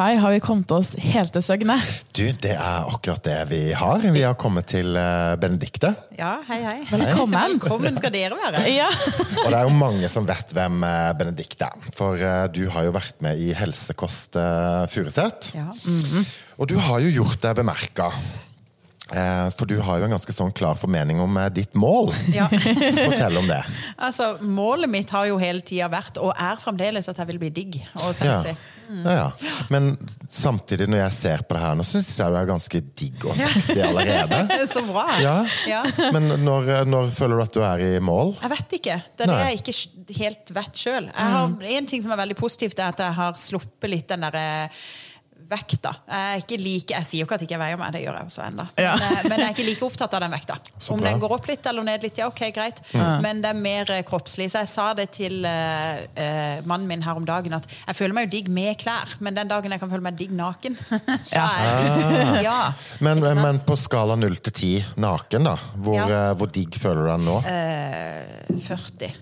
Kai, har vi kommet oss helt til Søgne? Du, det er akkurat det vi har. Vi har kommet til eh, Benedikte. Ja, hei, hei. Velkommen. Velkommen skal dere være. Ja. Og det er jo mange som vet hvem eh, Benedikte er. For eh, du har jo vært med i Helsekost Furuset. Ja. Og du har jo gjort deg bemerka. Eh, For du har jo en ganske sånn klar formening om eh, ditt mål. Ja. Fortell om det. Altså, Målet mitt har jo hele tida vært, og er fremdeles, at jeg vil bli digg og sexy. Ja, ja. Men samtidig, når jeg ser på det her nå, syns jeg du er ganske digg og sexy allerede. Så bra. Ja. Ja. Men når, når føler du at du er i mål? Jeg vet ikke. Det er det jeg ikke helt vet sjøl. En ting som er veldig positivt, er at jeg har sluppet litt den derre vekta. Jeg, er ikke like, jeg sier jo ikke at jeg ikke veier meg, det gjør jeg også ennå. Ja. Men, eh, men jeg er ikke like opptatt av den vekta. Om den går opp litt eller ned litt, ja ok, greit. Men det er mer eh, kroppslig. Så jeg sa det til uh, uh, mannen min her om dagen, at jeg føler meg jo digg med klær, men den dagen jeg kan føle meg digg naken Ja. ja. Men, Ikke men på skala 0 til 10 naken, da. Hvor, eh, hvor digg føler du deg nå? Eh, 40.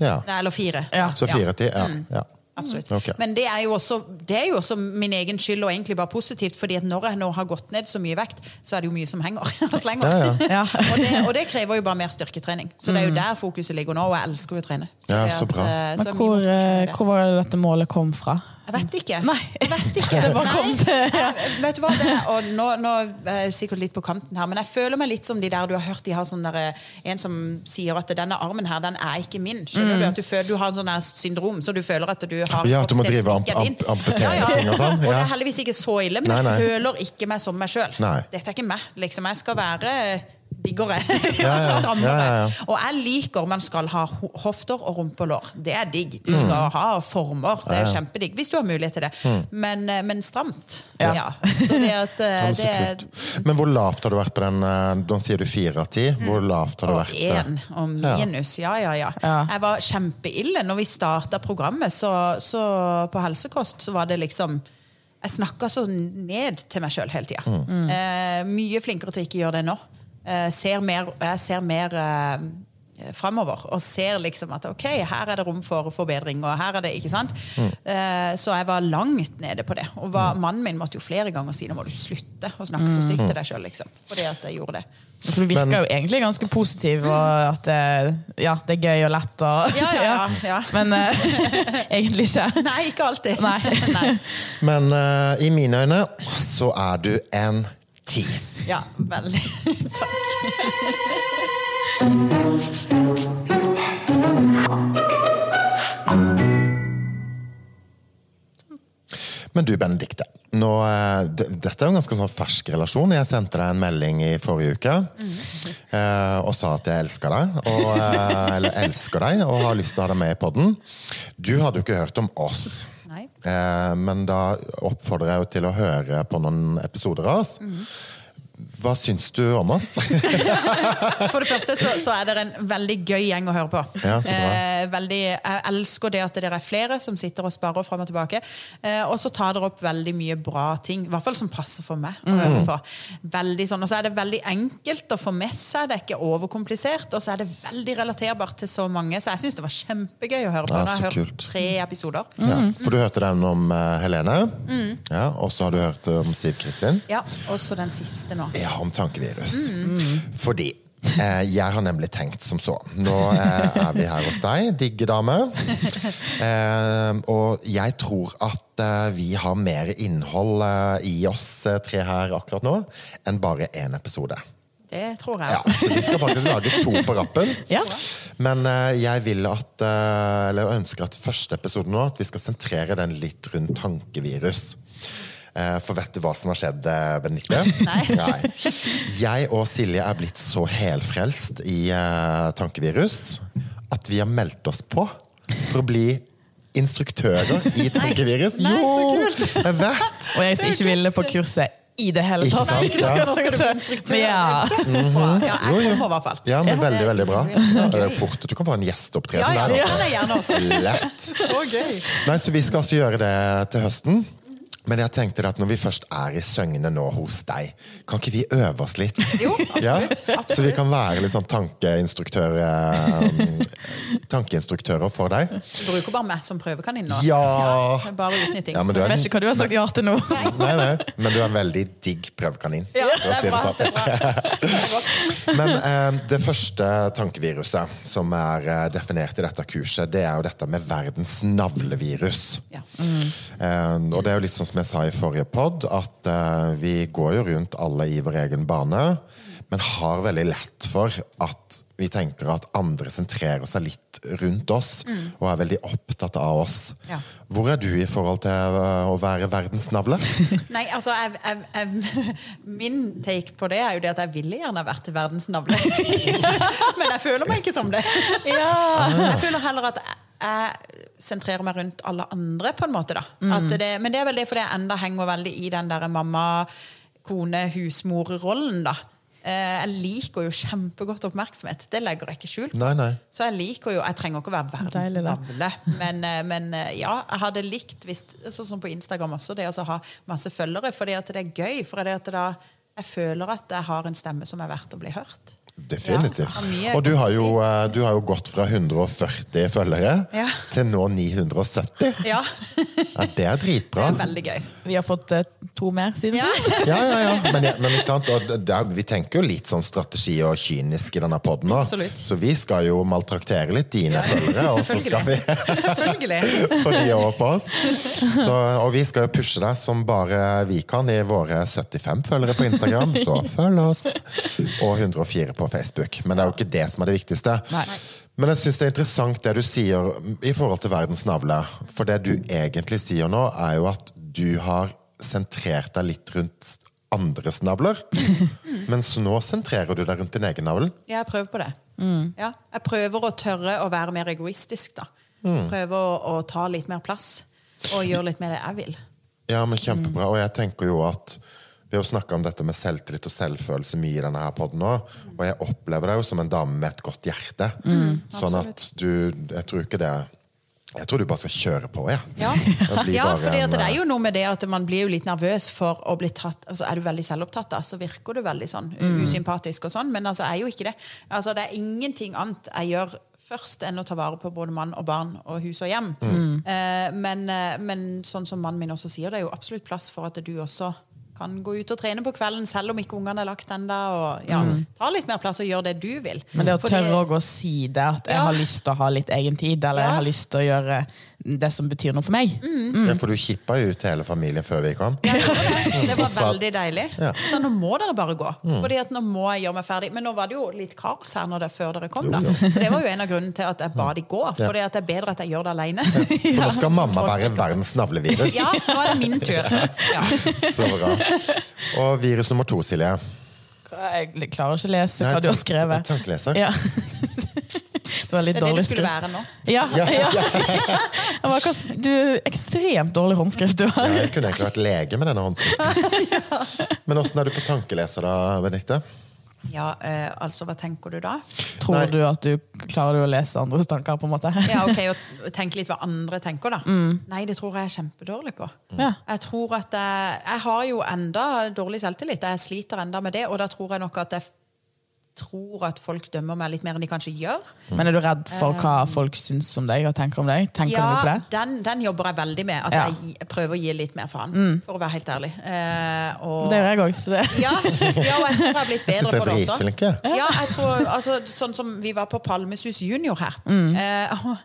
Ja. Nei, eller 4. Ja. Så 4 til? Ja. ja. Absolutt. Okay. Men det er, jo også, det er jo også min egen skyld, og egentlig bare positivt. fordi at når jeg nå har gått ned så mye vekt, så er det jo mye som henger og slenger. Ja, ja. Ja. og, det, og det krever jo bare mer styrketrening. Så det er jo der fokuset ligger nå, og jeg elsker jo å trene. Ja, så bra. At, så Men hvor, eh, hvor var det dette målet kom fra? Jeg vet ikke. Nei. Jeg vet ikke. Nei, vet du hva, det, og nå, nå er jeg sikkert litt på kanten her, men jeg føler meg litt som de der du har hørt de har sånn der, eh, en som sier at denne armen her, den er ikke min. Skjønner du? At du, føler, du har en sånn syndrom, så du føler at du har Ja, at du må drive amp amp- ikke ja, ja. ting og sånn, Og det er heldigvis ikke så ille, men Nei, nei. jeg føler ikke meg som meg sjøl. Dette er ikke meg. Liksom, jeg skal være diggere. Ja, ja. Og jeg liker man skal ha hofter og rumpelår. Det er digg. Du skal ha former. Det er kjempedigg. Hvis du har mulighet til det. Men, eh, men stramt. Ja. Så det at eh, det er, Men hvor lavt har du vært på den? Da sier du 4 av 10. Hvor lavt har du vært? eh? én og minus. Ja, ja, ja. Ja. Jeg var kjempeille. Når vi starta programmet, så, så på Helsekost, så var det liksom Jeg snakka så ned til meg sjøl hele tida. Mm. Eh, mye flinkere til å ikke gjøre det nå. Eh, ser mer, jeg ser mer eh, framover og ser liksom at ok, her er det rom for forbedring. og her er det, ikke sant? Mm. Eh, så jeg var langt nede på det. Og var, mannen min måtte jo flere ganger si nå må du slutte å snakke så stygt Mm. til deg sjøl. Liksom, fordi at jeg gjorde det. For du virker jo egentlig ganske positiv, og at det, ja, det er gøy og lett. Og, Ja, ja, ja, ja. Men uh, egentlig ikke. Nei, ikke alltid. Nei. Nei. Men uh, i mine øyne så er du en 10. Ja, veldig. Takk. Men du, Benedikte. Nå, eh, dette er jo en ganske sånn fersk relasjon. Jeg sendte deg en melding i forrige uke eh, og sa at jeg elsker deg. Og, eh, eller elsker deg og har lyst til å ha deg med i podden. Du hadde jo ikke hørt om oss. Eh, men da oppfordrer jeg jo til å høre på noen episoder av oss. Hva syns du om oss? For det første så, så er dere en veldig gøy gjeng å høre på. Ja. Eh, veldig, jeg elsker det at dere er flere som sitter og sparer fram og tilbake. Eh, og så tar dere opp veldig mye bra ting, i hvert fall som passer for meg å høre Mm. på. Veldig sånn, Og så er det veldig enkelt å få med seg, det er ikke overkomplisert. Og så er det veldig relaterbart til så mange, så jeg syns det var kjempegøy å høre på. Ja, Jeg har hørt tre episoder. Ja, for du hørte den om uh, Helene. Ja, og så har du hørt om Siv Kristin. Ja, Og så den siste nå. Ja, om tankevirus. Fordi eh, jeg har nemlig tenkt som så. Nå eh, er vi her hos deg, digge dame. Eh, og jeg tror at eh, vi har mer innhold eh, i oss eh, tre her akkurat nå enn bare én episode. Det tror jeg, Ja, altså. så vi skal faktisk lage to på rappen. Ja. Men eh, jeg vil at, eh, eller ønsker at første episode nå, at vi skal sentrere den litt rundt tankevirus. Eh, For vet du hva som har skjedd, Benedicte? Nei. Jeg og Silje er blitt så helfrelst i tankevirus at vi har meldt oss på for å bli instruktører i tankevirus. Nei, så Jo! kult. Jeg vet! Og jeg som ikke ville på kurset i det hele Ikke tatt. sant, ja. Nå skal du bli instruktør. Ja. Dødsbra. Ja, jeg kommer på, i hvert fall. Ja, men Veldig, veldig bra. Det er fort at du kan få en gjesteopptreden Ja, ja, det der. kan jeg gjerne også. Lett. Så gøy. Nei, så Vi skal altså gjøre det til høsten. Men jeg tenkte at når vi først er i Søgne nå hos deg, kan ikke vi øve oss litt? Jo, absolutt, absolutt. Så vi kan være litt sånn tankeinstruktører um, Tankeinstruktører for deg? Du bruker bare meg som prøvekanin nå. Ja! Det er Bare utnytting. ja men du Jeg er, vet ikke hva du har sagt ja til nå. nei, nei, men du er en veldig digg prøvekanin. Ja, det er bra. sånn. Det er bra. Men eh, det første tankeviruset som er eh, definert i dette kurset, det er jo dette med verdens navlevirus. Ja. Eh, og det er jo litt sånn jeg sa i forrige pod, at eh, vi går jo rundt alle i vår egen bane, men har veldig lett for at vi tenker at andre sentrerer seg litt rundt oss, og er veldig opptatt av oss. Ja. Hvor er du i forhold til eh, å være verdensnavle? Nei, altså, jeg, jeg, jeg, Min take på det er jo det at jeg ville gjerne vært verdensnavle. Men jeg føler meg ikke som det. Jeg føler heller at jeg sentrerer meg rundt alle andre, på en måte. da. At det, men det er vel det fordi jeg enda henger veldig i den der mamma, kone, husmor-rollen. da. Eh, Jeg liker jo kjempegodt oppmerksomhet. Det legger jeg ikke skjul på. Nei, nei. Så jeg liker jo, jeg trenger ikke å være verdens navle, men, eh, men eh, ja, jeg hadde likt hvis, sånn som på Instagram også, det å ha masse følgere, fordi at det er gøy. For det at da, jeg føler at jeg har en stemme som er verdt å bli hørt. Definitivt. Ja, og du har, jo, eh, du har jo gått fra 140 følgere Ja. til nå 970. Ja, Ja, det er dritbra. det er veldig gøy. Vi har fått eh, to mer siden Ja. sist. Ja, ja, ja. Men, men ikke sant? Og det er, vi tenker jo litt sånn strategi og kynisk i denne poden nå. Absolutt. Så vi skal jo maltraktere litt dine følgere, og så skal vi få de over på oss. Så, og vi skal jo pushe deg som bare vi kan i våre 75 følgere på Instagram, så følg oss. Og 104 på Facebook. Men det er jo ikke det som er det viktigste. Nei. Men jeg syns det er interessant det du sier i forhold til verdens navle. For det du egentlig sier nå, er jo at du har sentrert deg litt rundt andres navler. Mens nå sentrerer du deg rundt din egen navl. Ja, jeg prøver på det. Ja, jeg prøver å tørre å være mer egoistisk, da. Prøver å, å ta litt mer plass. Og gjøre litt mer det jeg vil. Ja, men kjempebra. Og jeg tenker jo at vi har jo snakka om dette med selvtillit og selvfølelse mye i denne her podden òg. Og jeg opplever deg jo som en dame med et godt hjerte. sånn at du Jeg tror ikke det Jeg tror du bare skal kjøre på, jeg. Ja, ja for det er jo noe med det at man blir jo litt nervøs for å bli tatt altså Er du veldig selvopptatt, da, så virker du veldig sånn usympatisk og sånn, men altså er jo ikke det. Altså Det er ingenting annet jeg gjør først enn å ta vare på både mann og barn og hus og hjem. Eh, men, eh, men sånn som mannen min også sier, det er jo absolutt plass for at du også kan gå ut og trene på kvelden selv om ikke ungene er lagt ennå. Og mm. ta litt mer plass og gjør det du vil. Men det å tørre gå og si det, at jeg Ja. har lyst til å ha litt egen tid, eller Ja. jeg har lyst til å gjøre det som betyr noe for meg. Ja, for du kippa jo ut hele familien før vi kom. Ja, det var det. Det var veldig deilig. Ja. Så nå må dere bare gå. Fordi at nå må jeg gjøre meg ferdig. Men nå var det jo litt kaos her når det, før dere kom. da. Så det var jo en av grunnene til at jeg ba de gå. At det er bedre at jeg gjør det alene. For nå skal mamma være verdens navlevirus. Ja, nå er det min tur. Ja. Så bra. Og virus nummer to, Silje. Jeg klarer ikke å lese Nei, hva du har skrevet. Tankeleser. Ja. Det litt Det er det du skulle være nå. Ja, Ja, Du, ekstremt dårlig håndskrift du Ja, har. jeg kunne egentlig vært lege med denne håndskriften. Men åssen er du på tankeleser da, Benedicte? Ja, eh, altså, hva tenker du da? Tror Nei. du at du klarer du å lese andres tanker? på en måte? Ja, ok, og Tenke litt hva andre tenker, da. Nei, det tror jeg er kjempedårlig på. Mm. Jeg tror at jeg, jeg har jo enda dårlig selvtillit. Jeg sliter enda med det, og da tror jeg nok at jeg tror at folk dømmer meg litt mer enn de kanskje gjør. Men er du redd for hva folk syns om deg og tenker om deg? Tenker du på Ja, det? den, den jobber jeg veldig med. At Ja. jeg jeg prøver å gi litt mer faen, for å være helt ærlig. Eh, og, Det gjør jeg òg. Så det ja, ja, og jeg tror jeg har blitt bedre på det også. Ja, jeg tror, altså, sånn som Vi var på Palmesus junior her. Mm. Eh, og,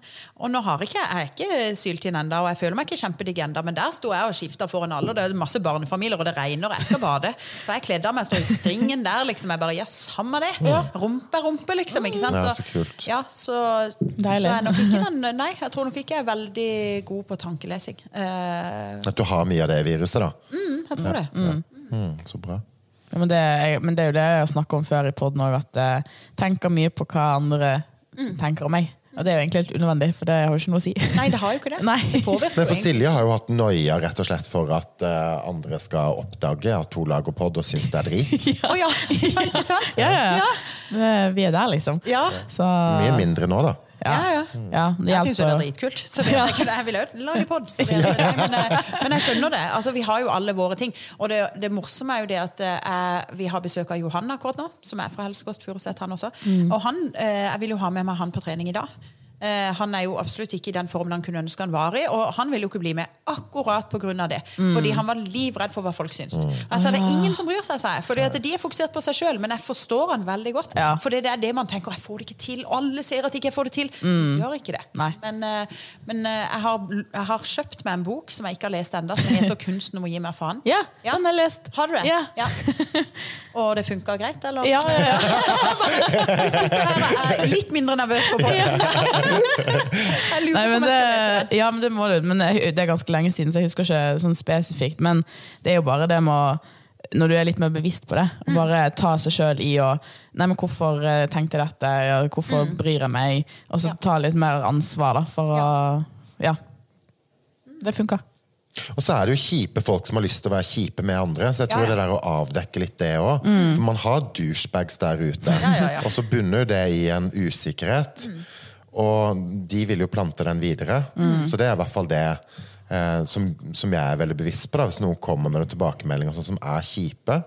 og nå har ikke, jeg er ikke syltynn ennå, og jeg føler meg ikke kjempedigg ennå, men der sto jeg og skifta foran alle. og Det er masse barnefamilier, og det regner, og jeg skal bade. Så jeg kledde av meg, står i stringen der, liksom. Jeg bare Ja, samme det. Rumpe er rumpe, liksom. Ikke sant? Ja, så kult. Ja, så, så Deilig. er nok ikke den Nei, jeg tror nok ikke jeg er veldig god på tankelesing. Eh, At du har mye av det viruset, da. mm, jeg tror det. Mm, så bra. Ja, men, det, er, men det er jo det jeg har snakka om før i poden òg, at jeg tenker mye på hva andre tenker om meg. Og det er jo egentlig helt unødvendig, for det har jo ikke noe å si. Nei, det har jo ikke det. Nei. Det påvirker Nei, for. Silje har jo hatt noia rett og slett for at uh, andre skal oppdage at hun lager pod og syns det er drit. Å ja. ja, ikke sant? Ja, ja. Ja. Vi er der, liksom. Ja. Så Mye mindre nå, da. Ja, ja. Ja, det Jeg syns jo det er dritkult. Så det, det jeg vil også lage pod. Men, eh, men jeg skjønner det. Altså, vi har jo alle våre ting. Og det, det morsomme er jo det at eh, jeg, vi har besøk av Johan akkurat nå, som er fra Helsekost Furuset, han også. Og han, eh, jeg vil jo ha med meg han på trening i dag. Eh, Han er jo absolutt ikke i den formen han kunne ønske han var i, og han ville jo ikke bli med akkurat pga. det. Fordi han var livredd for hva folk syns. Mm. Altså, det er ingen som bryr seg, seg. Fordi at de er fokusert på seg sjøl, men jeg forstår han veldig godt. Ja. For det er det man tenker, jeg får det ikke til. Alle ser at ikke jeg får det til. De gjør ikke det. Men, eh, men eh, jeg, har, jeg har kjøpt meg en bok som jeg ikke har lest ennå, som heter 'Kunsten om å gi meg faen'. Ja, Ja. den har jeg lest. Har du det? Ja. Og det funka greit, eller? Ja, ja, ja. Jeg er litt mindre nervøs for podden. Jeg lurer Nei, på men om jeg skal lese det, ja, men det må du. Men det er ganske lenge siden, så jeg husker ikke sånn spesifikt. Men det er jo bare det med å når du er litt mer bevisst på det, og bare ta seg sjøl i å Nei, men hvorfor eh, tenkte jeg dette? Hvorfor bryr jeg meg? Og så Ja. ta litt mer ansvar, da, for å Ja. Det funka. Og så er det jo kjipe folk som har lyst til å være kjipe med andre. Så jeg tror Ja, ja. det der å avdekke litt det òg. For man har douchebags der ute. Ja, ja, ja. Og så bunner jo det i en usikkerhet. Og de vil jo plante den videre. Så det er i hvert fall det eh, som, som jeg er veldig bevisst på. da Hvis noen kommer med noen tilbakemeldinger sånn som er kjipe,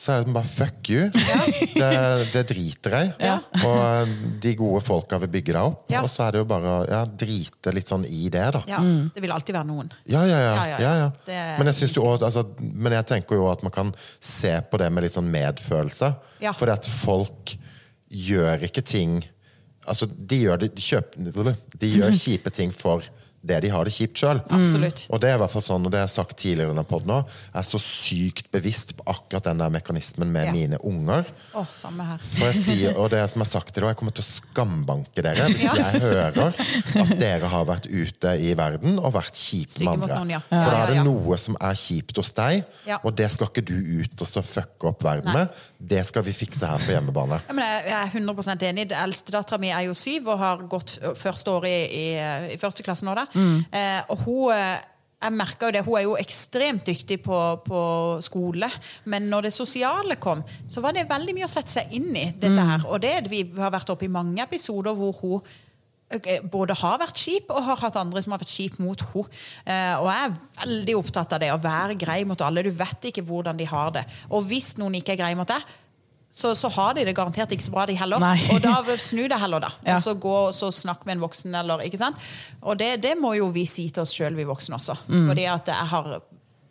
så er det bare fuck you. Det, det driter jeg. Ja. Og de gode folka vil bygge deg opp. Ja. Og så er det jo bare å ja, drite litt sånn i det, da. Ja, det vil alltid være noen. Ja, ja, ja. Ja, ja, ja. ja, ja. Det Men, jeg synes jo også, altså, men jeg tenker jo at man kan se på det med litt sånn medfølelse. Ja. Fordi at folk gjør ikke ting Altså, de gjør, de kjøper, de gjør kjipe ting for det de har det kjipt sjøl. Absolutt. Og det er i hvert fall sånn, og det har jeg sagt tidligere i denne podden òg, jeg er så sykt bevisst på akkurat den der mekanismen med Ja. mine unger. Å, samme her. For jeg sier, og det som jeg har sagt til dere, jeg kommer til å skambanke dere hvis Ja. jeg hører at dere har vært ute i verden og vært kjipe med andre. noen, ja. For da er det noe som er kjipt hos deg, og det skal ikke du ut og så fucke opp verden Nei. med. Det skal vi fikse her på hjemmebane. Jeg er 100% enig. Eldstedattera mi er jo syv og har gått første år i, i, i første klasse nå. Da. Eh, og hun eh, jeg merker jo det, Hun er jo ekstremt dyktig på, på skole, men når det sosiale kom, så var det veldig mye å sette seg inn i. dette her. Og det, Vi har vært oppe i mange episoder hvor hun eh, både har vært kjip og har hatt andre som har vært kjip mot henne. Eh, og jeg er veldig opptatt av det, å være grei mot alle. Du vet ikke hvordan de har det. Og hvis noen ikke er grei mot deg, så, så har de det garantert ikke så bra, de heller. Nei. Og da snu det heller, da. Ja. Og så gå og så snakk med en voksen, eller ikke sant. Og det, det må jo vi si til oss sjøl, vi voksne også. Fordi at jeg har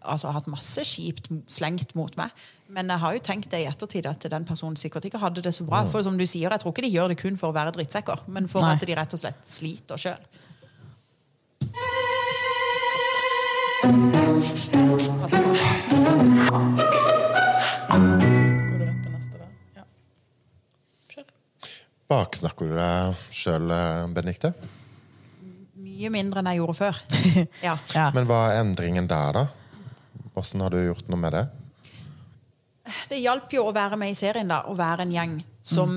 altså, hatt masse kjipt slengt mot meg. Men jeg har jo tenkt det i ettertid at den personen sikkert ikke hadde det så bra. For som du sier, jeg tror ikke de gjør det kun for å være drittsekker, men for Nei. at de rett og slett sliter sjøl. Går Baksnakker du deg sjøl, Benedicte? Mye mindre enn jeg gjorde før. Ja. Ja. Men hva er endringen der, da? Åssen har du gjort noe med det? Det hjalp jo å være med i serien, da. Å være en gjeng som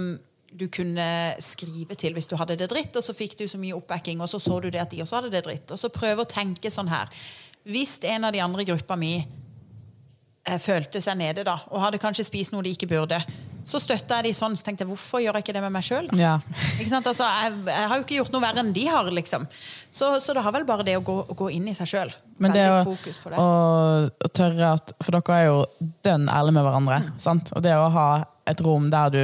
du kunne skrive til hvis du hadde det dritt, og så fikk du så mye oppbacking, og så så du det at de også hadde det dritt. Og så prøve å tenke sånn her. Hvis en av de andre i gruppa mi eh, følte seg nede da, og hadde kanskje spist noe de ikke burde, så støtta jeg de sånn. Så tenkte jeg, hvorfor gjør jeg ikke det med meg sjøl? Ja. Altså, jeg, jeg har jo ikke gjort noe verre enn de har, liksom. Så, så det har vel bare det å gå, å gå inn i seg sjøl. Men det å, fokus på det. å, å tørre at For dere er jo dønn ærlige med hverandre. Mm. Sant? Og det å ha et rom der du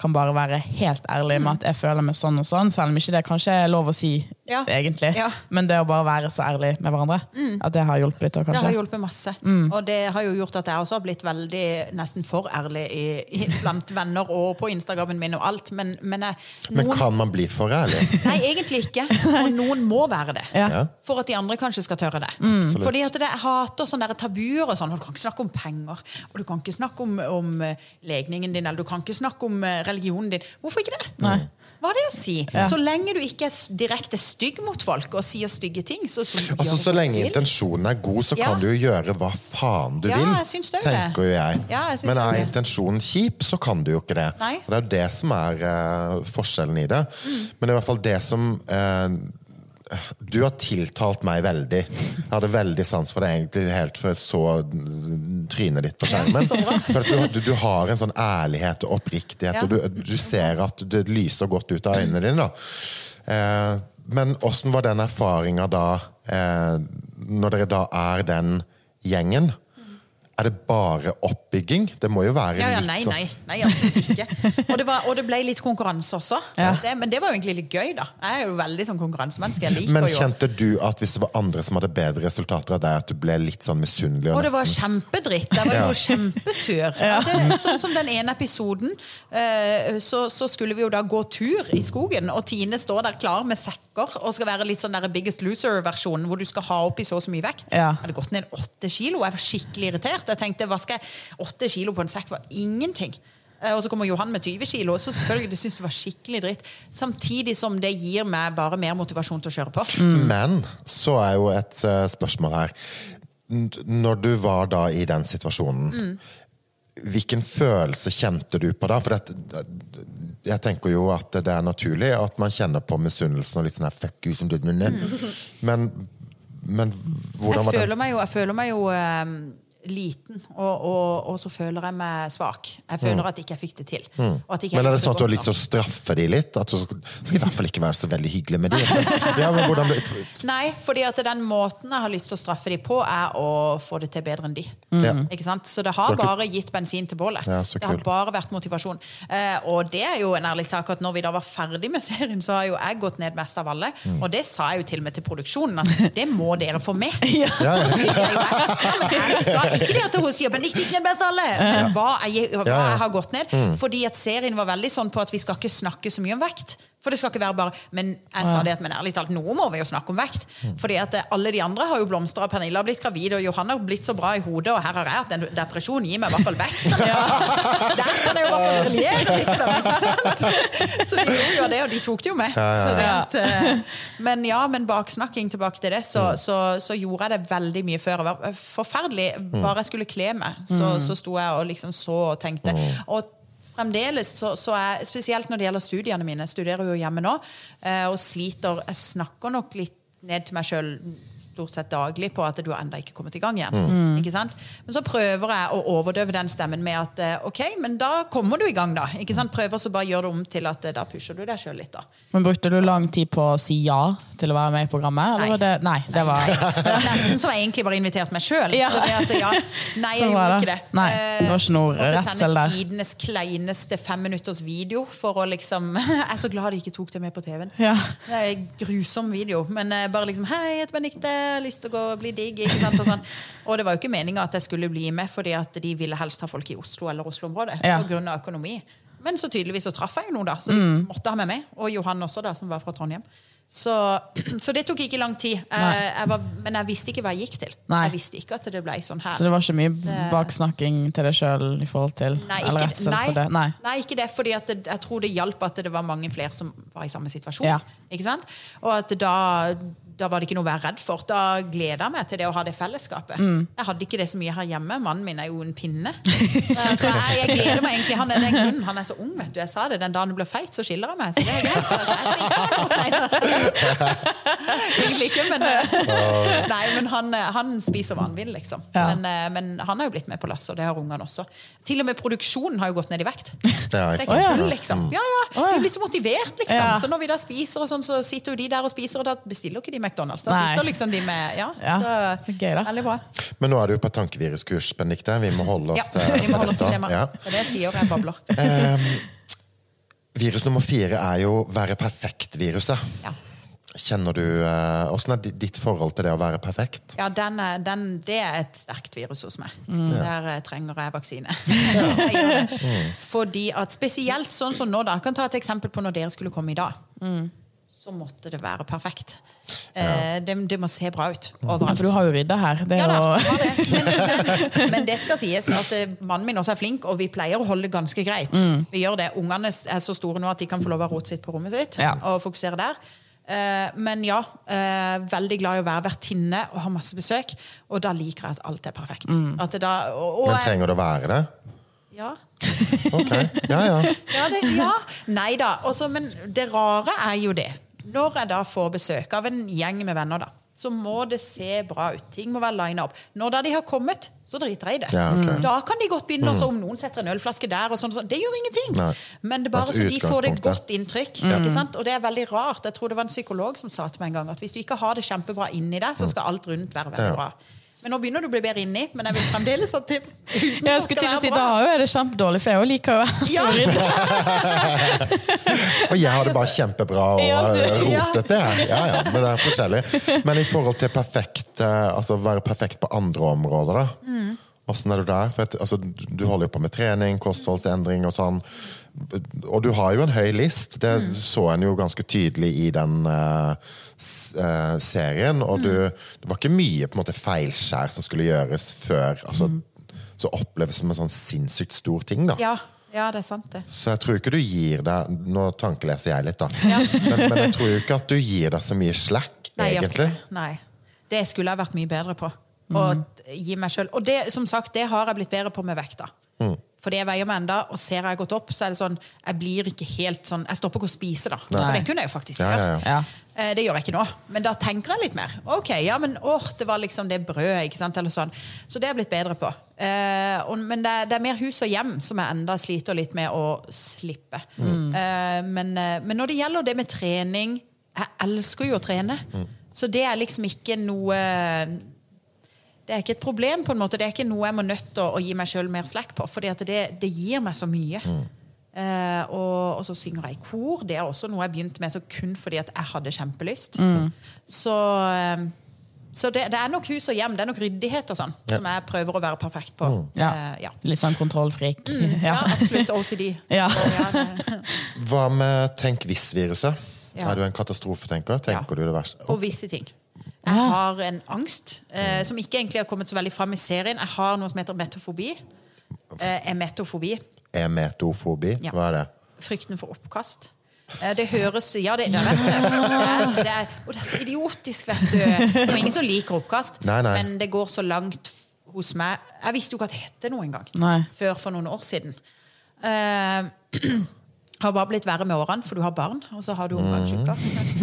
kan bare være helt ærlig med at jeg føler meg sånn og sånn, selv om ikke det kanskje er lov å si Ja. egentlig. Ja. Men det å bare være så ærlig med hverandre, at det har hjulpet litt òg, Det har hjulpet masse. Mm. Og det har jo gjort at jeg også har blitt veldig nesten for ærlig i, i, blant venner og på Instagrammen min og alt. Men, men, jeg, Men kan man bli for ærlig? Nei, egentlig ikke. Og noen må være det. Ja. Ja. For at de andre kanskje skal tørre det. Mm. Fordi at det, Jeg hater sånne der tabuer. og sånn, og Du kan ikke snakke om penger, og du kan ikke snakke om, om eh, legningen din, eller du kan ikke snakke om eh, religionen din. Hvorfor ikke det? Nei. Hva er det å si? Ja. Så lenge du ikke er direkte stygg mot folk og sier stygge ting, så, så Altså, Så lenge intensjonen er god, så Ja. kan du jo gjøre hva faen du Ja, vil. jeg syns det er tenker jo jeg. Ja, jeg Men er er intensjonen kjip, så kan du jo ikke det. Nei. Og Det er jo det som er uh, forskjellen i det. Men det er i hvert fall det som eh, Du har tiltalt meg veldig. Jeg hadde veldig sans for det egentlig helt før jeg så trynet ditt på skjermen. For du, du, har en sånn ærlighet og oppriktighet, Ja. og du, du ser at det lyser godt ut av øynene dine. Eh, men åssen var den erfaringa da, eh, når dere da er den gjengen? Er det bare oppbygging? Det må jo være Ja, ja, litt sånn nei, nei absolutt ikke. Og det, var, og det ble litt konkurranse også. Ja. Det, men det var jo egentlig litt gøy, da. Jeg er jo veldig sånn konkurransemenneske. Men kjente du at hvis det var andre som hadde bedre resultater av deg, at du ble litt sånn misunnelig? Og Og det var kjempedritt. Jeg var jo kjempesur. Ja. Det, sånn som den ene episoden, eh, så, så skulle vi jo da gå tur i skogen, og Tine står der klar med sekker og skal være litt sånn der Biggest Loser-versjonen, hvor du skal ha oppi så og så mye vekt. Ja. Jeg hadde gått ned åtte kilo. Jeg var skikkelig irritert. Jeg tenkte, hva skal jeg Åtte kilo på en sekk var ingenting. Eh, Og så kommer Johan med 20 kilo, så selvfølgelig det synes det var skikkelig dritt. Samtidig som det gir meg bare mer motivasjon til å kjøre på. Men så er jo et uh, spørsmål her. Når du var da i den situasjonen, hvilken følelse kjente du på da? For det, jeg tenker jo at det er naturlig at man kjenner på misunnelsen og litt sånn her fuck you som du Men, men hvordan var det? føler meg jo, jeg føler meg jo eh, liten, og, og, og så føler jeg meg svak. Jeg føler at ikke jeg fikk det til. Og at ikke jeg Mm. Men er det sånn at du har lyst til å straffe de litt? At du skal, skal i hvert fall ikke være så veldig hyggelig med de. Ja, ble, Nei, fordi at den måten jeg har lyst til å straffe dem på, er å få det til bedre enn de. Mm. Ikke sant? Så det har Så bare gitt bensin til bålet. Ja, det har bare vært motivasjon. Eh, og det er jo en ærlig sak at når vi da var ferdig med serien, så har jo jeg gått ned mest av alle. Mm. Og det sa jeg jo til og med til produksjonen, at det må dere få med. ja, ja. Ja, men jeg skal ikke det at hun sier men ikke den beste alle, men hva jeg, hva jeg har gått ned. Fordi at serien var veldig sånn på at vi skal ikke snakke så mye om vekt. For det skal ikke være bare Men jeg sa det men ærlig talt, nå må vi jo snakke om vekt. Fordi at eh, alle de andre har jo blomstra, Pernille har blitt gravid, og Johanne har blitt så bra i hodet, og her har jeg hatt en depresjon. Gi meg i hvert fall vekt. Der kan jeg jo fall briljere, liksom. Så de gjorde jo det, og de tok det jo med. Så det at, eh, men ja, men baksnakking tilbake til det, så, så, så gjorde jeg det veldig mye før. Det var forferdelig. Bare jeg skulle kle meg, så, så sto jeg og liksom så og tenkte. Og fremdeles, så, så er, spesielt når det gjelder studiene mine, jeg studerer jo hjemme nå, eh, og sliter Jeg snakker nok litt ned til meg sjøl stort sett daglig på at du har enda ikke kommet i gang igjen. Ikke sant? Men så prøver jeg å overdøve den stemmen med at eh, ok, men da kommer du i gang, da. Ikke sant? Prøver så bare gjøre det om til at eh, da pusher du deg sjøl litt, da. Men Brukte du lang tid på å si ja til å være med i programmet? Eller Nei. var det, nei, det var Det var nesten som jeg egentlig bare invitert meg sjøl. Ja. Ja. Nei, jeg gjorde det. ikke det. Nei, det var ikke noe Eh, redsel der. tidenes kleineste femminutters video for å liksom Jeg er så glad de ikke tok det med på TV-en. Ja. Det er en grusom video, men eh, bare liksom Hei, jeg heter Benedicte, jeg har lyst til å gå og bli digg. Og, sånn. og det var jo ikke meninga at jeg skulle bli med, fordi at de ville helst ha folk i Oslo eller Oslo-området. Ja. På grunn av økonomi. Men så tydeligvis så traff jeg jo noen, da. Så de Mm. måtte ha meg med. Og Johan også, da, som var fra Trondheim. Så, så det tok ikke lang tid. Jeg, var, men jeg visste ikke hva jeg gikk til. Nei. Jeg visste ikke at det ble sånn her. Så det var ikke mye baksnakking til deg sjøl Nei, ikke, nei, det? Nei. nei, ikke det. fordi jeg tror det hjalp at det var mange flere som var i samme situasjon. Ja. Og at da, da var det ikke noe å være redd for. Da gleda jeg meg til det å ha det fellesskapet. Mm. Jeg hadde ikke det så mye her hjemme. Mannen min er jo en pinne. Så jeg, jeg gleder meg egentlig. Han er, den grunnen, han er så ung, vet du. Jeg sa det. Den dagen du blir feit, så skiller jeg meg. Så det er greit. Altså. Egentlig ikke, men eh, Nei, men han, eh, han spiser hva han vil, liksom. Ja. Men, eh, men han har jo blitt med på lasset, og det har ungene også. Til og med produksjonen har jo gått ned i vekt. Det er ikke tull, liksom. Ja, ja, ja. De blir så motivert, liksom. Så når vi da spiser, og sånn, så sitter jo de der og spiser, og da bestiller ikke de McDonald's. Da Nei. sitter liksom de med Ja, Ja, så, så gøy da. Veldig bra. Men nå er du på tankeviruskurs, Benedicte. Vi må holde Ja, oss til vi må holde oss til skjema. Ja. Det er det jeg sier, jeg babler. Um, virus nummer fire er jo være perfekt-viruset. Ja. Kjenner du Åssen Hvordan er ditt forhold til det å være perfekt? Ja, den, er- den, det er et sterkt virus hos meg. Der eh, trenger jeg vaksine. Jeg. Fordi at spesielt sånn som nå, da. Jeg kan ta et eksempel på når dere skulle komme i dag. Så måtte det være perfekt. Ja. det, det må se bra ut overalt. for du har jo rydda her. Det Ja da, det. Men, men, men det skal sies at eh, mannen min også er flink, og vi pleier å holde ganske greit. Vi gjør det. Ungene er så store nå at de kan få lov å rotet sitt på rommet sitt Ja. og fokusere der. Eh, men ja, eh, veldig glad i å være vertinne og ha masse besøk. Og da liker jeg at alt er perfekt. At det da, og, og Men trenger det å være det? ja. Ok, ja ja. Ja, det, ja. Nei da. Men det rare er jo det. Når jeg da får besøk av en gjeng med venner, da. så må det se bra ut. Ting må være lina opp. Når da de har kommet, så driter jeg i det. Ja, okay. Da kan de godt begynne også, om noen setter en ølflaske der, og sånn, sånn. det gjør ingenting. Nei. Men det er bare så de får det godt inntrykk. Ikke sant? Og det er veldig rart. Jeg tror det var en psykolog som sa til meg en gang at hvis du ikke har det kjempebra inni deg, så skal alt rundt være veldig Ja. bra. Men nå begynner du å bli bedre inni, men jeg vil fremdeles at det Jeg skulle til å si, Da er det kjempedårlig, for jeg òg liker å Ja. Og jeg har det bare kjempebra og rotete. jeg. Ja, ja, men det er forskjellig. Men i forhold til perfekt, eh, altså være perfekt på andre områder, da. Åssen er du der? For at, altså, du holder jo på med trening, kostholdsendring og sånn. Og du har jo en høy list. Det så en jo ganske tydelig i den uh, eh, serien. Og du, det var ikke mye på en måte feilskjær som skulle gjøres før. Altså, Så oppleves som en sånn sinnssykt stor ting, da. Ja, ja, det er sant, det. Så jeg tror ikke du gir deg Nå tankeleser jeg litt, da. Men, men jeg tror ikke at du gir deg så mye slack, Nei, egentlig. Nei. Det skulle jeg vært mye bedre på. Å gi meg selv. Og det, som sagt, det har jeg blitt bedre på med vekta. Fordi jeg veier meg enda, og ser jeg gått opp, så er det sånn Jeg blir ikke helt sånn Jeg stopper ikke å spise, da. For det kunne jeg jo faktisk gjøre. ja, ja. Ja. Eh, Det gjør jeg ikke nå, men da tenker jeg litt mer. Ok, ja, men åh, det var liksom det brødet, ikke sant, eller sånn. Så det er jeg blitt bedre på. Eh, og, men det, er- det er mer hus og hjem som jeg enda sliter litt med å slippe. Eh, men, men når det gjelder det med trening Jeg elsker jo å trene. Så det er liksom ikke noe det er ikke et problem, på en måte. Det er ikke noe jeg må nødt til å, å gi meg sjøl mer slack på. For det, det gir meg så mye. Eh, og, og så synger jeg i kor. Det er også noe jeg begynte med så kun fordi at jeg hadde kjempelyst. Så, eh, så det, det er nok hus og hjem. Det er nok ryddighet og sånn som jeg prøver å være perfekt på. Ja. Uh, ja. Litt sånn kontrollfrik. ja, Ja. absolutt. OCD. Ja. Og ja, Hva med tenk hvis-viruset? Ja. Er du en katastrofetenker? Tenker du det verste? Og visse ting. Jeg har en angst eh, som ikke egentlig har kommet så veldig fram i serien. Jeg har noe som heter metofobi. Eh, emetofobi. Emetofobi? Ja. Hva er det? Frykten for oppkast. Eh, Det høres Ja, det, det, vet jeg. det, er, det er, Og det er så idiotisk, vet du. Det er ingen som liker oppkast, Nei, nei. men det går så langt hos meg. Jeg visste jo ikke at det het det noe engang. Før for noen år siden. Eh, har bare blitt verre med årene, for du har barn, og så har du omgangssjuka.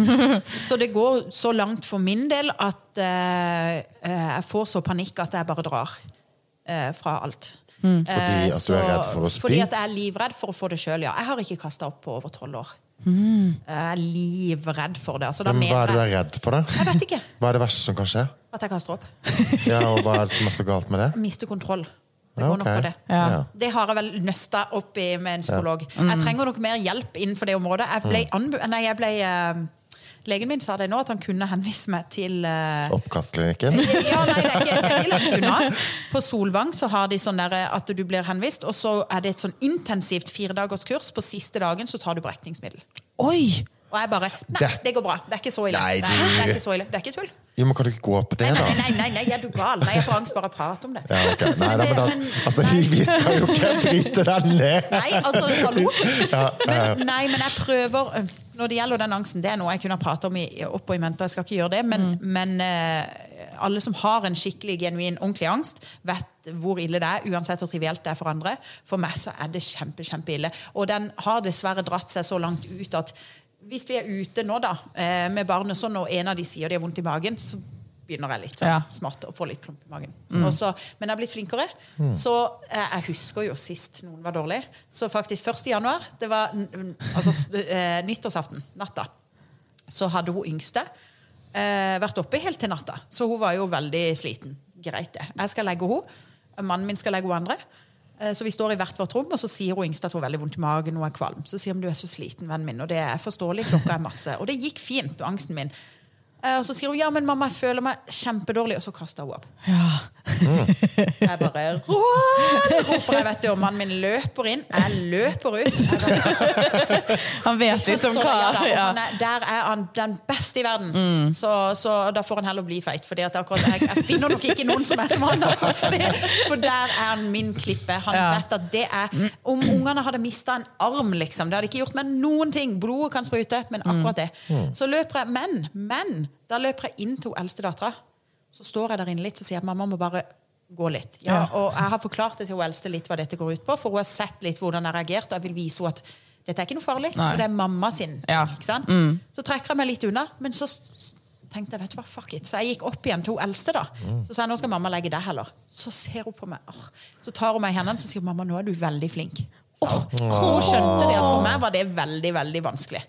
Så det går så langt for min del at eh, jeg får så panikk at jeg bare drar uh, fra alt. Fordi at du er redd for å spy? Fordi at jeg er livredd for å få det sjøl, ja. Jeg har ikke kasta opp på over tolv år. Mm. Jeg er livredd for det. Altså, da Men hva er det du er redd for, da? Jeg vet ikke Hva er det verste som kan skje? at jeg kaster opp. Ja, og Hva er det som er så galt med det? Mister kontroll. Det Ja, går nok ok. på det. Ja. Det har jeg vel nøsta opp i med en psykolog. Jeg trenger nok mer hjelp innenfor det området. Jeg ble, anbu nei, jeg ble uh, Legen min sa det nå, at han kunne henvise meg til uh... Oppkastklinikken? ja, nei, det er ikke, det er ikke langt unna. På Solvang så har de sånn der at du blir henvist, og så er det et sånn intensivt firedagerskurs. På siste dagen så tar du brekningsmiddel. Oi! Og jeg bare Nei, Det- går bra. Det er ikke så ille. Nei, det, du- er, det er ikke så ille. Det er ikke tull. Jo, men Kan du ikke gå på det, da? nei, nei, nei, nei, er du gal? Nei, jeg får angst bare av å prate om det. Ja, ok. Nei, nei, men da, Men- altså, vi, vi skal jo ikke bryte deg ned! Nei, altså, hallo. Ja, Men, nei, men jeg prøver Når det gjelder den angsten, det er noe jeg kunne ha pratet om i, opp og i mente. Jeg skal ikke gjøre det, men, men eh, alle som har en skikkelig, genuin, ordentlig angst, vet hvor ille det er, uansett hvor trivielt det er for andre. For meg så er det kjempe, kjempeille. Og den har dessverre dratt seg så langt ut at hvis vi er ute nå da, eh, med barnet, sånn, og en av de sier de har vondt i magen, så begynner jeg litt sånn Ja. smått å få litt klump i magen. Mm. Også, men jeg har blitt flinkere. Så jeg, jeg husker jo sist noen var dårlig. Så faktisk 1. januar, det var altså, eh, nyttårsaften, natta, så hadde hun yngste eh, vært oppe helt til natta. Så hun var jo veldig sliten. Greit, det. Jeg skal legge henne. Mannen min skal legge henne andre. Eh, Så vi står i hvert vårt rom, og så sier hun yngste at hun har veldig vondt i magen. og er kvalm. Så sier hun du er så sliten, vennen min. Og det er forståelig, klokka er masse. Og det gikk fint, angsten min. Eh, Og så sier hun ja, men mamma, jeg føler meg kjempedårlig. Og så kaster hun opp. Jeg bare roper jeg, vet du, og mannen min løper inn. Jeg løper ut. Jeg bare, Han vet liksom hva ja, da, ja. er, Der er han den beste i verden. Så, så da får han heller bli feit. Fordi at akkurat, jeg, jeg finner nok ikke noen som er som han. Altså, fordi, for der er han min klippe. Han Ja. vet at det er Om ungene hadde mista en arm, liksom, det hadde ikke gjort meg noen ting. Blodet kan sprute, men akkurat det. Så løper jeg Men, men, da løper jeg inn til eldstedattera. eldste dattera. Så står jeg der inne litt og sier at mamma må bare gå litt. Ja, og jeg har forklart det til hun eldste litt hva dette går ut på, for hun har sett litt hvordan jeg har reagert, og jeg vil vise henne at dette er ikke noe farlig. Nei. Og det er mamma sin. Ja. Ikke sant? Så trekker jeg meg litt unna, men så tenkte jeg, vet du hva, fuck it. Så jeg gikk opp igjen til hun eldste. da. Så sa jeg nå skal mamma legge deg heller. Så ser hun på meg, så tar hun meg i hendene og sier mamma, nå er du veldig flink. Åh, Hun skjønte det at for meg var det veldig veldig vanskelig.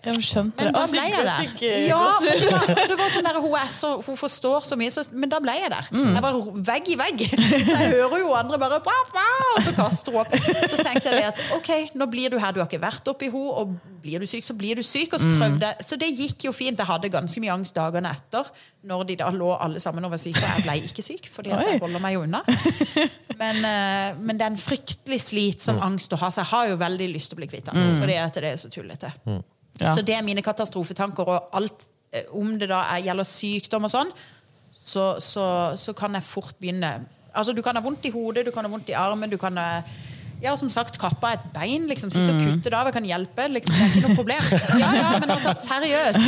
Men det. da ble jeg der. Ja, men det var, det var sånn der, hun, så, hun forstår så mye, så, men da ble jeg der. Jeg var vegg i vegg. Så jeg hører jo andre bare «Pappa!» Og så kaster hun opp. Så tenkte jeg det at ok, nå blir du her, du har ikke vært oppi henne, blir du syk, så blir du syk. Og så jeg. Så det gikk jo fint. Jeg hadde ganske mye angst dagene etter, når de da lå alle sammen og var syke. Og jeg ble ikke syk, fordi jeg holder meg unna. Men, eh, men det er en fryktelig slitsom angst å ha, så jeg har jo veldig lyst til å bli kvitt den. Fordi at det er så tullete. Ja. Så det er mine katastrofetanker, og alt eh, om det da er, gjelder sykdom og sånn, så, så, så kan jeg fort begynne Altså, du kan ha vondt i hodet, du kan ha vondt i armen, du kan ha ja, som sagt, kappa et bein, liksom, sitte og kutte det av, jeg kan hjelpe. Liksom, det er ikke noe problem. Ja, ja, men altså, seriøst.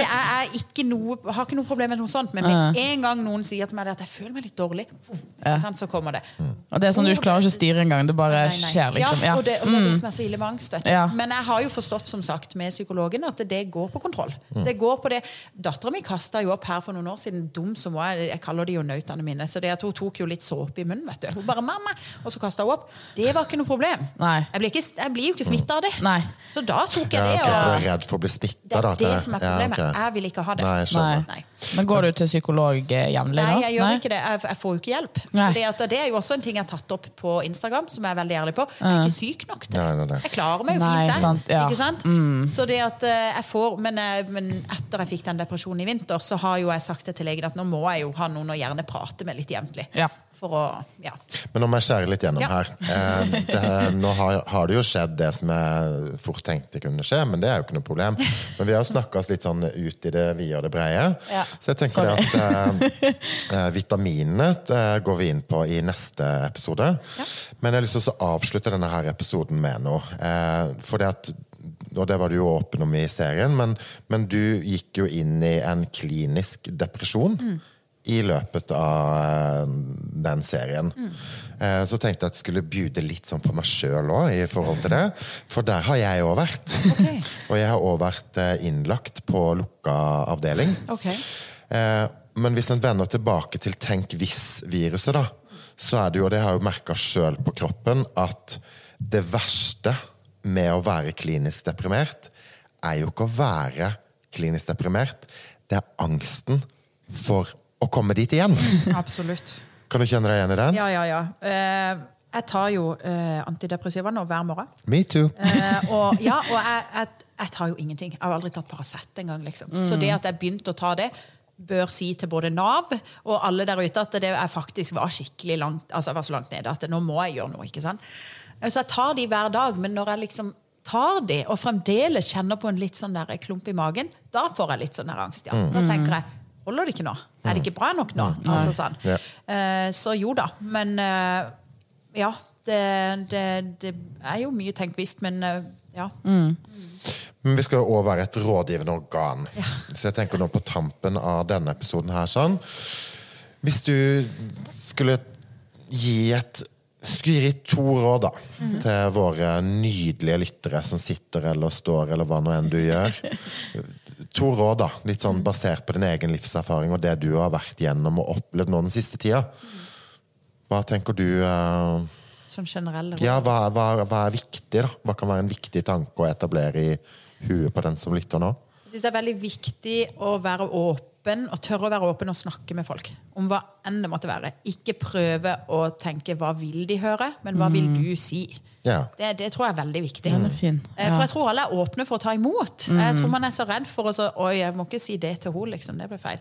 Det er, er ikke noe, har ikke noe problem med noe sånt, men med en gang noen sier til meg det at jeg føler meg litt dårlig, Ja. så kommer det. Og det er sånn du klarer ikke å styre engang. Det bare Nei, nei. skjer, liksom. Ja, og det, og det er det som er så ille med angst. Vet du. Ja. Men jeg har jo forstått som sagt med psykologen at det går på kontroll. Det går på det. Dattera mi kasta jo opp her for noen år siden, dum som var, jeg kaller de jo nautene mine. Så det at hun tok jo litt såpe i munnen, vet du. Hun bare 'mamma', og så kasta hun opp. Det var ikke noe problem. Nei. Jeg, blir ikke, jeg blir jo ikke smitta av det. Nei. Så da tok jeg Ja, det. og... du er redd for å bli smitta, det er det som er problemet. Ja, okay. Jeg vil ikke ha det. Nei, Men går du til psykolog eh, jevnlig. Nei, jeg gjør Nei? ikke det. Jeg, jeg får jo ikke hjelp. Nei. Fordi at det er jo også en ting jeg har tatt opp på Instagram, som jeg er veldig ærlig på. Jeg er ikke syk nok til nei. Jeg klarer meg jo Nei, fint den. sant, ja. Ikke sant? Så det at eh, jeg får men, eh, men etter jeg fikk den depresjonen i vinter, så har jo jeg sagt det til legen at nå må jeg jo ha noen å gjerne prate med litt jevnlig. Ja. For å Ja. Men nå må jeg skjære litt gjennom Ja. her. Eh, det, nå har, har det jo skjedd det som jeg fort tenkte kunne skje, men det er jo ikke noe problem. Men vi har jo snakka oss litt sånn ut i det vide og det breie. Ja. Så jeg tenker det at eh, eh, vitaminene eh, går vi inn på i neste episode. Men jeg har lyst til å avslutte denne her episoden med noe. Eh, for det at og det var du jo åpen om i serien, men, men du gikk jo inn i en klinisk depresjon i løpet av eh, den serien. Eh, Så tenkte jeg at jeg skulle bjude litt sånn på meg sjøl òg, i forhold til det. For der har jeg òg vært. Okay. Og jeg har òg vært eh, innlagt på lukka avdeling. Ok. Eh, Men hvis en vender tilbake til tenk hvis-viruset, da, så er det jo, og det har jeg jo merka sjøl på kroppen, at det verste med å være klinisk deprimert, er jo ikke å være klinisk deprimert, det er angsten for å komme dit igjen. Absolutt. Kan du kjenne deg igjen i den? Ja, ja, ja. Eh, jeg tar jo eh, antidepressiva nå hver morgen. Me too. Eh, og ja, og jeg, jeg, jeg tar jo ingenting. Jeg har aldri tatt Paracet engang. Liksom. Så det at jeg begynte å ta det, bør si til både Nav og alle der ute at det jeg faktisk var skikkelig langt altså jeg var så langt nede at nå må jeg gjøre noe. ikke sant? Eh, Så jeg tar de hver dag, men når jeg liksom tar de og fremdeles kjenner på en litt sånn der klump i magen, da får jeg litt sånn der angst. ja. Da tenker jeg Holder det ikke nå? Er det ikke bra nok nå? Altså sånn. Ja. Eh, så jo da. Men eh, ja. Det, det, det er jo mye tenkt visst, men eh, ja. Men vi skal også være et rådgivende organ. Så jeg tenker nå på tampen av denne episoden her sånn Hvis du skulle gi et skulle gi to råd da, til våre nydelige lyttere som sitter eller står, eller hva nå enn du gjør. To råd, da, litt sånn basert på din egen livserfaring og det du har vært gjennom og opplevd nå den siste tida. Hva tenker du uh, Sånn generelle råd. Ja, hva, hva, hva er viktig, da? Hva kan være en viktig tanke å etablere i huet på den som lytter nå? Jeg synes det er veldig viktig å være åpen og tørre å være åpen og snakke med folk. Om hva enn det måtte være. Ikke prøve å tenke 'hva vil de høre', men 'hva vil du si'? Ja. Det, det tror jeg er veldig viktig. Den er fin. Eh, Ja. For jeg tror alle er åpne for å ta imot. Jeg tror man er så redd for å så, Oi, jeg må ikke si det til henne, liksom. Det blir feil.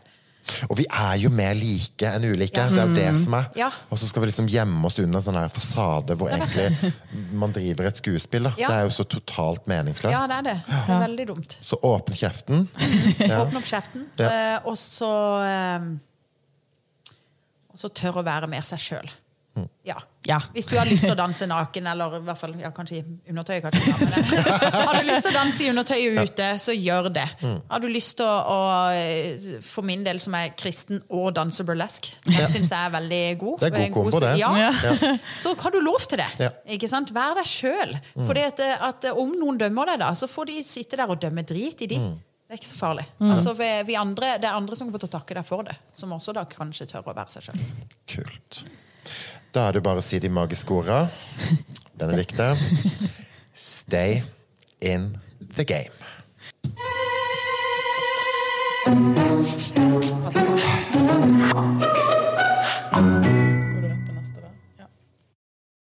Og vi er jo mer like enn ulike. Ja. Det er jo det som er. Ja. Og så skal vi liksom gjemme oss under en sånn her fasade hvor egentlig man driver et skuespill. Da. Ja. Det er jo så totalt meningsløst. Ja, det er det. Det er veldig dumt. Så åpne kjeften. Ja. Åpne opp kjeften, eh, og så eh, Og så tør å være mer seg sjøl. Mm. Ja. Ja. Hvis du har lyst til å danse naken, eller i hvert fall ja, kanskje i undertøy kanskje, ja, Har du lyst til å danse i undertøyet ute, så gjør det. Mm. Har du lyst til å, å For min del som er kristen og danser burlesk, den syns jeg er veldig god. Det er god kombo, det. Ja, Ja. så har du lov til det. Ja. Ikke sant? Vær deg sjøl. At, at om noen dømmer deg, da, så får de sitte der og dømme drit i de. Det er ikke så farlig. Altså, vi, vi andre, det er andre som kommer til å takke deg for det, som også da kanskje tør å være seg sjøl. Da er det bare å si de magiske orda. likte. Stay in the game. Altså,